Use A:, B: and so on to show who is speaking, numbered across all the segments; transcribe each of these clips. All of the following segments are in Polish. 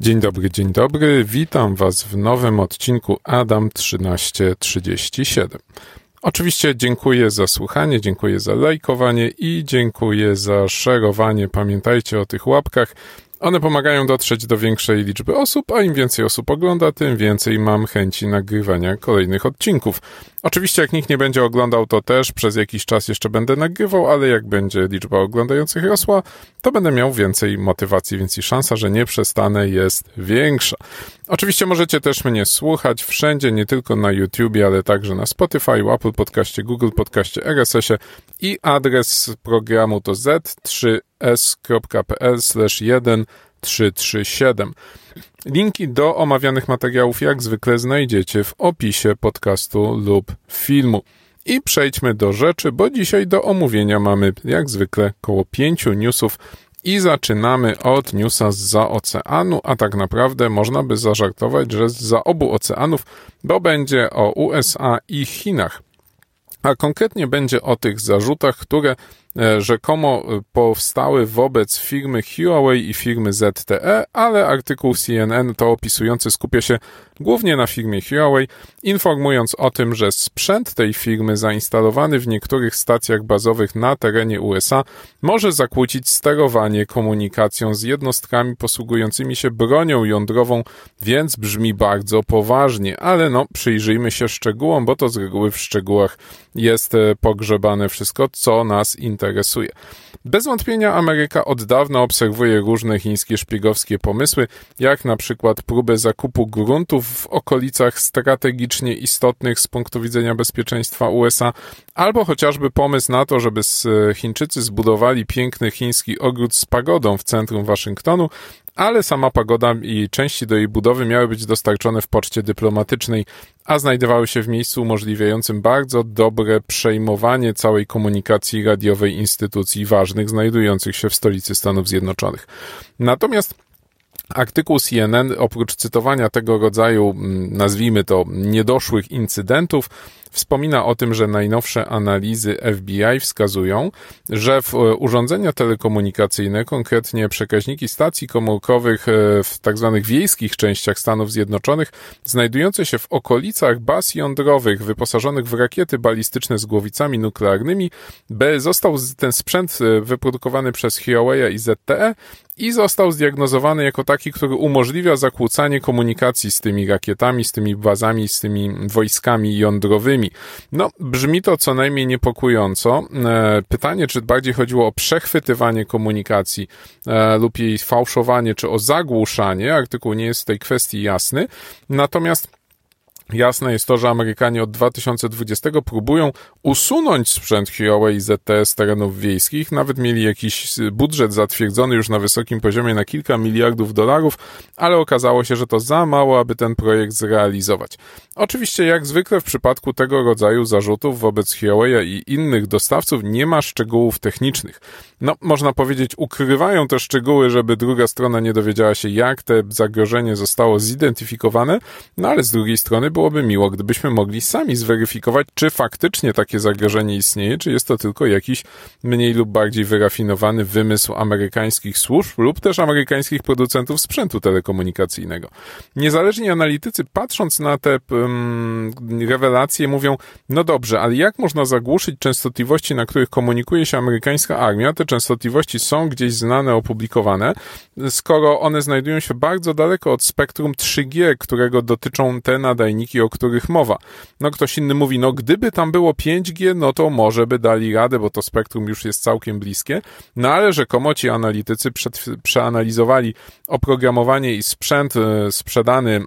A: Dzień dobry, dzień dobry. Witam Was w nowym odcinku Adam 1337. Oczywiście dziękuję za słuchanie, dziękuję za lajkowanie i dziękuję za szerowanie. Pamiętajcie o tych łapkach. One pomagają dotrzeć do większej liczby osób, a im więcej osób ogląda, tym więcej mam chęci nagrywania kolejnych odcinków. Oczywiście, jak nikt nie będzie oglądał, to też przez jakiś czas jeszcze będę nagrywał, ale jak będzie liczba oglądających rosła, to będę miał więcej motywacji, więc i szansa, że nie przestanę jest większa. Oczywiście możecie też mnie słuchać wszędzie, nie tylko na YouTubie, ale także na Spotify, Apple Podcaście, Google Podcaście, RSS-ie i adres programu to z3s.pl/1 Linki do omawianych materiałów jak zwykle znajdziecie w opisie podcastu lub filmu. I przejdźmy do rzeczy, bo dzisiaj do omówienia mamy jak zwykle około pięciu newsów i zaczynamy od newsa z za oceanu, a tak naprawdę można by zażartować, że z za obu oceanów, bo będzie o USA i Chinach. A konkretnie będzie o tych zarzutach, które rzekomo e, powstały wobec firmy Huawei i firmy ZTE, ale artykuł CNN to opisujący skupia się głównie na firmie Huawei, informując o tym, że sprzęt tej firmy zainstalowany w niektórych stacjach bazowych na terenie USA może zakłócić sterowanie komunikacją z jednostkami posługującymi się bronią jądrową, więc brzmi bardzo poważnie, ale no przyjrzyjmy się szczegółom, bo to z reguły w szczegółach jest e, pogrzebane wszystko, co nas interesuje interesuje. Bez wątpienia Ameryka od dawna obserwuje różne chińskie szpiegowskie pomysły, jak na przykład próbę zakupu gruntów w okolicach strategicznie istotnych z punktu widzenia bezpieczeństwa USA, albo chociażby pomysł na to, żeby Chińczycy zbudowali piękny chiński ogród z pagodą w centrum Waszyngtonu, ale sama pagoda i części do jej budowy miały być dostarczone w poczcie dyplomatycznej, a znajdowały się w miejscu umożliwiającym bardzo dobre przejmowanie całej komunikacji radiowej instytucji ważnych znajdujących się w stolicy Stanów Zjednoczonych. Natomiast Artykuł CNN, oprócz cytowania tego rodzaju, mm, nazwijmy to, niedoszłych incydentów, Wspomina o tym, że najnowsze analizy FBI wskazują, że w e, urządzenia telekomunikacyjne, konkretnie przekaźniki stacji komórkowych e, w tzw. Tak wiejskich częściach Stanów Zjednoczonych, znajdujące się w okolicach baz jądrowych wyposażonych w rakiety balistyczne z głowicami nuklearnymi, został ten sprzęt e, wyprodukowany przez Huawei i ZTE i został zdiagnozowany jako taki, który umożliwia zakłócanie komunikacji z tymi rakietami, z tymi bazami, z tymi wojskami jądrowymi. No, brzmi to co najmniej niepokojąco. E, pytanie, czy bardziej chodziło o przechwytywanie komunikacji e, lub jej fałszowanie, czy o zagłuszanie. Artykuł nie jest w tej kwestii jasny. Natomiast Jasne jest to, że Amerykanie od 2020 próbują usunąć sprzęt Huawei ZTE z terenów wiejskich. Nawet mieli jakiś budżet zatwierdzony już na wysokim poziomie na kilka miliardów dolarów, ale okazało się, że to za mało, aby ten projekt zrealizować. Oczywiście, jak zwykle w przypadku tego rodzaju zarzutów wobec Huawei i innych dostawców nie ma szczegółów technicznych. No, można powiedzieć, ukrywają te szczegóły, żeby druga strona nie dowiedziała się, jak te zagrożenie zostało zidentyfikowane, no ale z drugiej strony byłoby miło, gdybyśmy mogli sami zweryfikować, czy faktycznie takie zagrożenie istnieje, czy jest to tylko jakiś mniej lub bardziej wyrafinowany wymysł amerykańskich służb lub też amerykańskich producentów sprzętu telekomunikacyjnego. Niezależni analitycy, patrząc na te um, rewelacje, mówią: No dobrze, ale jak można zagłuszyć częstotliwości, na których komunikuje się amerykańska armia? Te częstotliwości są gdzieś znane, opublikowane, skoro one znajdują się bardzo daleko od spektrum 3G, którego dotyczą te nadajniki o których mowa. No ktoś inny mówi, no gdyby tam było 5G, no to może by dali radę, bo to spektrum już jest całkiem bliskie, no ale rzekomo ci analitycy przed, przeanalizowali oprogramowanie i sprzęt e, sprzedany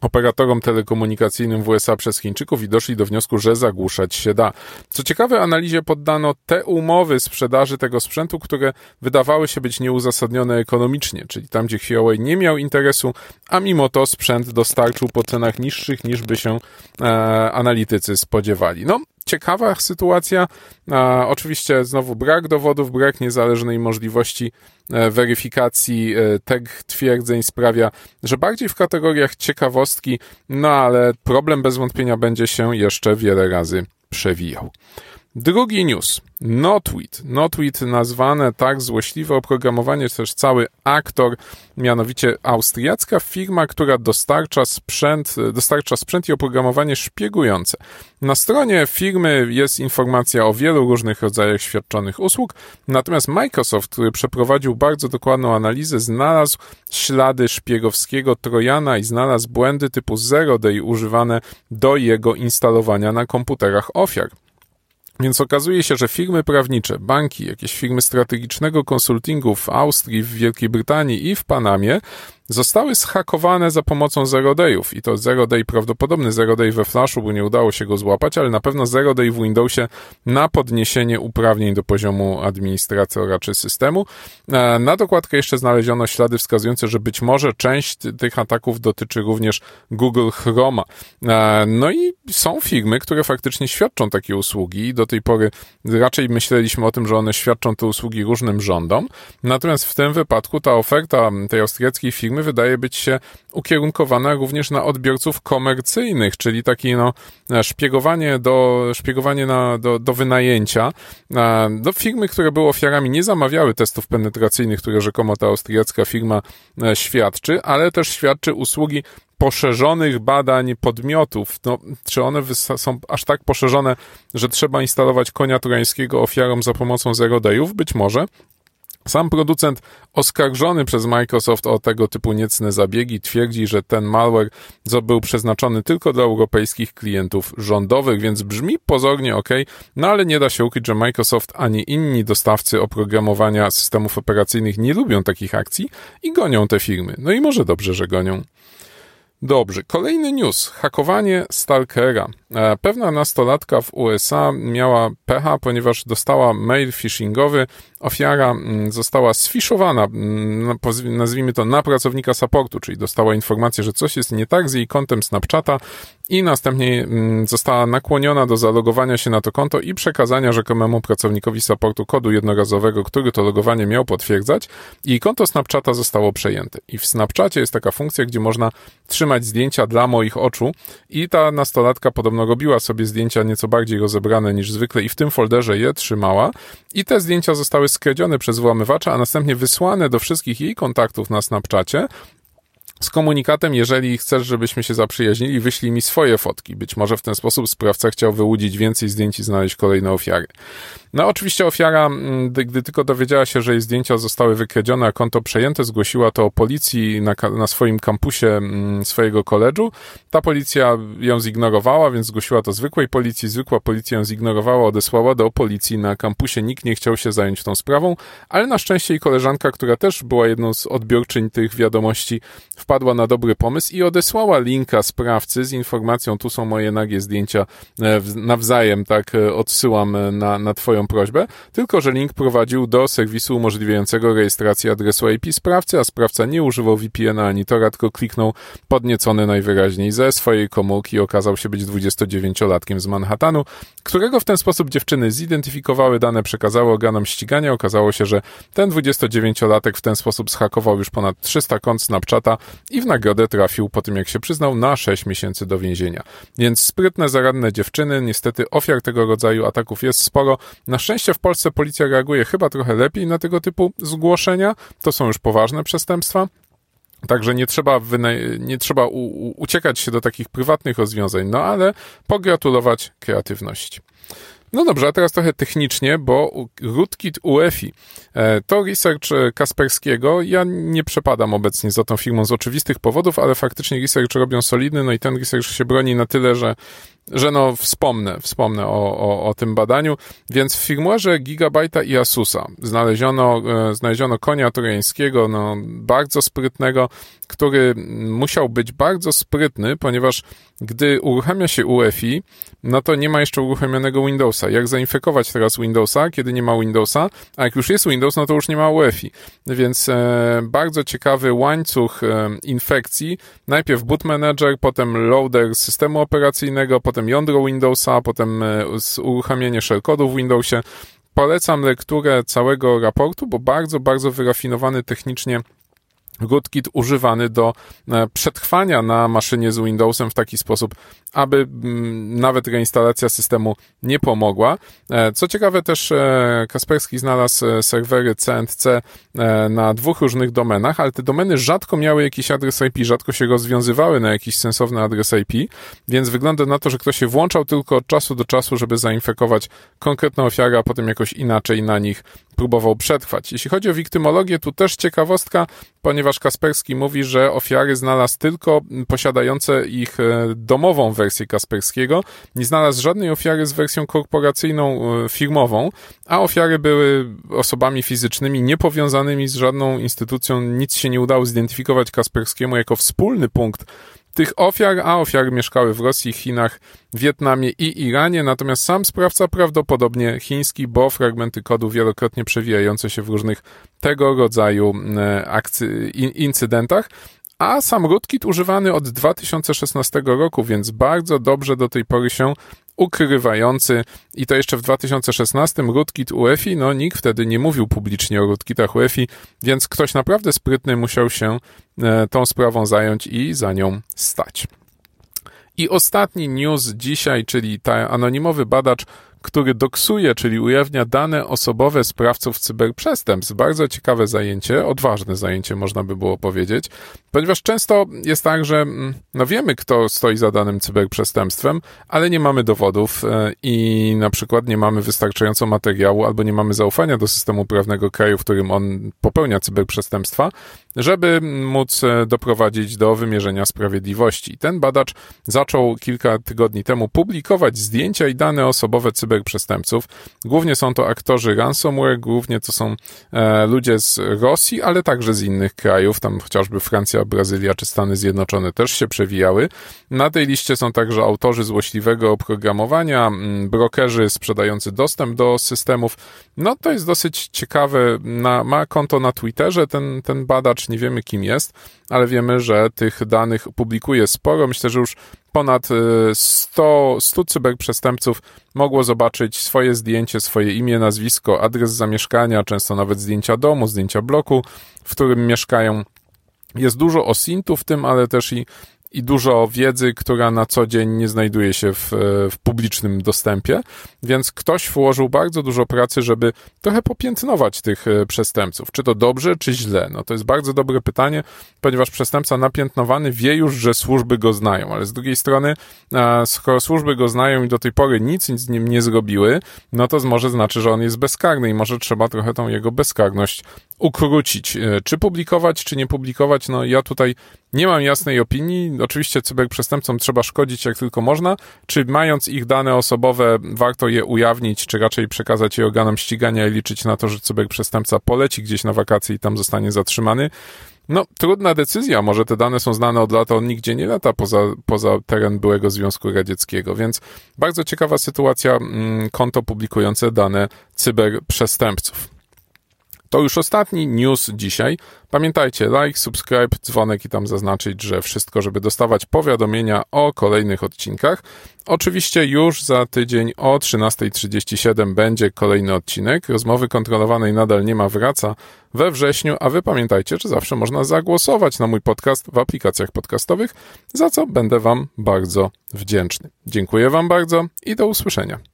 A: operatorom telekomunikacyjnym w USA przez Chińczyków i doszli do wniosku, że zagłuszać się da. Co ciekawe, analizie poddano te umowy sprzedaży tego sprzętu, które wydawały się być nieuzasadnione ekonomicznie, czyli tam, gdzie Huawei nie miał interesu, a mimo to sprzęt dostarczył po cenach niższych niż by się e, analitycy spodziewali. No, ciekawa sytuacja. A, oczywiście znowu brak dowodów, brak niezależnej możliwości e, weryfikacji e, tych twierdzeń sprawia, że bardziej w kategoriach ciekawostki, no ale problem bez wątpienia będzie się jeszcze wiele razy przewijał. Drugi news. Notweet. Notweet nazwane tak złośliwe oprogramowanie, też cały aktor, mianowicie austriacka firma, która dostarcza sprzęt, dostarcza sprzęt i oprogramowanie szpiegujące. Na stronie firmy jest informacja o wielu różnych rodzajach świadczonych usług, natomiast Microsoft, który przeprowadził bardzo dokładną analizę, znalazł ślady szpiegowskiego Trojana i znalazł błędy typu zero day używane do jego instalowania na komputerach ofiar. Więc okazuje się, że firmy prawnicze, banki, jakieś firmy strategicznego konsultingu w Austrii, w Wielkiej Brytanii i w Panamie zostały zhakowane za pomocą Zero Dayów. I to Zero Day, prawdopodobny Zero Day we Flashu, bo nie udało się go złapać, ale na pewno Zero Day w Windowsie na podniesienie uprawnień do poziomu administratora czy systemu. E, na dokładkę jeszcze znaleziono ślady wskazujące, że być może część tych ataków dotyczy również Google Chroma. E, no i są firmy, które faktycznie świadczą takie usługi. Do tej pory raczej myśleliśmy o tym, że one świadczą te usługi różnym rządom. Natomiast w tym wypadku ta oferta tej austriackiej firmy wydaje być się ukierunkowana również na odbiorców komercyjnych, czyli takie no, szpiegowanie, do, szpiegowanie na, do, do wynajęcia. Do firmy, które były ofiarami, nie zamawiały testów penetracyjnych, które rzekomo ta austriacka firma e, świadczy, ale też świadczy usługi poszerzonych badań podmiotów. No, czy one są aż tak poszerzone, że trzeba instalować konia trojańskiego ofiarom za pomocą zero dayów? Być może. Sam producent oskarżony przez Microsoft o tego typu niecne zabiegi twierdzi, że ten malware był przeznaczony tylko dla europejskich klientów rządowych, więc brzmi pozornie ok, no ale nie da się ukryć, że Microsoft ani inni dostawcy oprogramowania systemów operacyjnych nie lubią takich akcji i gonią te firmy. No i może dobrze, że gonią. Dobrze, kolejny news. Hakowanie Stalkera. E, pewna nastolatka w USA miała pecha, ponieważ dostała mail phishingowy. Ofiara mm, została sfiszowana, mm, nazwijmy to, na pracownika supportu, czyli dostała informację, że coś jest nie tak z jej kontem Snapchata i następnie mm, została nakłoniona do zalogowania się na to konto i przekazania rzekomemu pracownikowi supportu kodu jednorazowego, który to logowanie miał potwierdzać i konto Snapchata zostało przejęte. I w Snapchacie jest taka funkcja, gdzie można trzymać zdjęcia dla moich oczu i ta nastolatka podobno robiła sobie zdjęcia nieco bardziej rozebrane niż zwykle i w tym folderze je trzymała. I te zdjęcia zostały skradzione przez włamywacza, a następnie wysłane do wszystkich jej kontaktów na Snapchacie, z komunikatem, jeżeli chcesz, żebyśmy się zaprzyjaźnili, wyślij mi swoje fotki. Być może w ten sposób sprawca chciał wyłudzić więcej zdjęć i znaleźć kolejne ofiary. No oczywiście ofiara, mm, gdy tylko dowiedziała się, że jej zdjęcia zostały wykradzione, a konto przejęte, zgłosiła to policji na, na swoim kampusie mm, swojego koledżu. Ta policja ją zignorowała, więc zgłosiła to zwykłej policji. Zwykła policja ją zignorowała, odesłała do policji na kampusie. Nikt nie chciał się zająć tą sprawą, ale na szczęście jej koleżanka, która też była jedną z odbiorczyń tych wiadomości, wpadła na dobry pomysł i odesłała linka sprawcy z informacją, tu są moje nagie zdjęcia e, nawzajem, tak e, odsyłam e, na, na twoją prośbę, tylko że link prowadził do serwisu umożliwiającego rejestrację adresu IP sprawcy, a sprawca nie używał VPN-a ani Tora, tylko kliknął podniecony najwyraźniej ze swojej komórki i okazał się być 29-latkiem z Manhattanu, którego w ten sposób dziewczyny zidentyfikowały, dane przekazały organom ścigania. Okazało się, że ten 29-latek w ten sposób zhakował już ponad 300 kont Snapchata i w nagrodę trafił po tym, jak się przyznał, na 6 miesięcy do więzienia. Więc sprytne, zaradne dziewczyny, niestety ofiar tego rodzaju ataków jest sporo. Na szczęście w Polsce policja reaguje chyba trochę lepiej na tego typu zgłoszenia. To są już poważne przestępstwa. Także nie trzeba, nie trzeba uciekać się do takich prywatnych rozwiązań, no ale pogratulować kreatywności. No dobrze, a teraz trochę technicznie, bo rootkit UEFI e, to research Kasperskiego. Ja nie przepadam obecnie za tą firmą z oczywistych powodów, ale faktycznie research robią solidny, no i ten research się broni na tyle, że że no wspomnę, wspomnę o, o, o tym badaniu. Więc w firmwarze Gigabyte'a i Asusa znaleziono, e, znaleziono konia trojańskiego, no bardzo sprytnego, który musiał być bardzo sprytny, ponieważ gdy uruchamia się UEFI, no to nie ma jeszcze uruchomionego Windowsa. Jak zainfekować teraz Windowsa, kiedy nie ma Windowsa? A jak już jest Windows, no to już nie ma UEFI. Więc e, bardzo ciekawy łańcuch e, infekcji. Najpierw boot manager, potem loader systemu operacyjnego, potem jądro Windowsa, potem e, uruchamianie shellcode'u w Windowsie. Polecam lekturę całego raportu, bo bardzo, bardzo wyrafinowany technicznie rootkit używany do e, przetrwania na maszynie z Windowsem w taki sposób, aby mm, nawet reinstalacja systemu nie pomogła. E, co ciekawe też e, Kasperski znalazł serwery CNC na dwóch różnych domenach, ale te domeny rzadko miały jakiś adres IP, rzadko się rozwiązywały na jakiś sensowny adres IP, więc wygląda na to, że ktoś się włączał tylko od czasu do czasu, żeby zainfekować konkretną ofiarę, a potem jakoś inaczej na nich próbował przetrwać. Jeśli chodzi o wiktymologię, tu też ciekawostka, ponieważ Kasperski mówi, że ofiary znalazł tylko posiadające ich domową wersję Kasperskiego. Nie znalazł żadnej ofiary z wersją korporacyjną, e, firmową, a ofiary były osobami fizycznymi niepowiązanymi z żadną instytucją. Nic się nie udało zidentyfikować Kasperskiemu jako wspólny punkt tych ofiar, a ofiary mieszkały w Rosji, Chinach, Wietnamie i Iranie, natomiast sam sprawca prawdopodobnie chiński, bo fragmenty kodu wielokrotnie przewijające się w różnych tego rodzaju e, akcy, incydentach a sam rootkit używany od 2016 roku, więc bardzo dobrze do tej pory się ukrywający i to jeszcze w 2016 rootkit UEFI, no nikt wtedy nie mówił publicznie o rootkitach UEFI, więc ktoś naprawdę sprytny musiał się e, tą sprawą zająć i za nią stać. I ostatni news dzisiaj, czyli ta anonimowy badacz który doksuje, czyli ujawnia dane osobowe sprawców cyberprzestępstw. Bardzo ciekawe zajęcie, odważne zajęcie można by było powiedzieć, ponieważ często jest tak, że mm, no wiemy, kto stoi za danym cyberprzestępstwem, ale nie mamy dowodów e, i na przykład nie mamy wystarczająco materiału albo nie mamy zaufania do systemu prawnego kraju, w którym on popełnia cyberprzestępstwa, żeby móc e, doprowadzić do wymierzenia sprawiedliwości. Ten badacz zaczął kilka tygodni temu publikować zdjęcia i dane osobowe cyberprzestępców. Głównie są to aktorzy ransomware, głównie to są e, ludzie z Rosji, ale także z innych krajów, tam chociażby Francja, Brazylia czy Stany Zjednoczone też się przewijały. Na tej liście są także autorzy złośliwego oprogramowania, brokerzy sprzedający dostęp do systemów. No to jest dosyć ciekawe. Na, ma konto na Twitterze ten, ten badacz, nie wiemy kim jest, ale wiemy, że tych danych publikuje sporo. Myślę, że już ponad 100, 100 cyberprzestępców mogło zobaczyć swoje zdjęcie, swoje imię, nazwisko, adres zamieszkania, często nawet zdjęcia domu, zdjęcia bloku, w którym mieszkają. Jest dużo osintów w tym, ale też i i dużo wiedzy, która na co dzień nie znajduje się w, w, publicznym dostępie, więc ktoś włożył bardzo dużo pracy, żeby trochę popiętnować tych e, przestępców. Czy to dobrze, czy źle? No to jest bardzo dobre pytanie, ponieważ przestępca napiętnowany wie już, że służby go znają, ale z drugiej strony, skoro służby go znają i do tej pory nic z nim nie zrobiły, no to może znaczy, że on jest bezkarny i może trzeba trochę tą jego bezkarność ukrócić. E, czy publikować, czy nie publikować? No ja tutaj nie mam jasnej opinii. Oczywiście cyberprzestępcom trzeba szkodzić jak tylko można. Czy mając ich dane osobowe, warto je ujawnić, czy raczej przekazać je organom ścigania i liczyć na to, że cyberprzestępca poleci gdzieś na wakacje i tam zostanie zatrzymany? No, trudna decyzja. Może te dane są znane od lat, on nigdzie nie lata poza, poza teren byłego Związku Radzieckiego, więc bardzo ciekawa sytuacja, mm, konto publikujące dane cyberprzestępców. To już ostatni news dzisiaj. Pamiętajcie, like, subscribe, dzwonek i tam zaznaczyć, że wszystko, żeby dostawać powiadomienia o kolejnych odcinkach. Oczywiście już za tydzień o 13.37 będzie kolejny odcinek. Rozmowy kontrolowanej nadal nie ma, wraca we wrześniu, a wy pamiętajcie, że zawsze można zagłosować na mój podcast w aplikacjach podcastowych, za co będę wam bardzo wdzięczny. Dziękuję wam bardzo i do usłyszenia.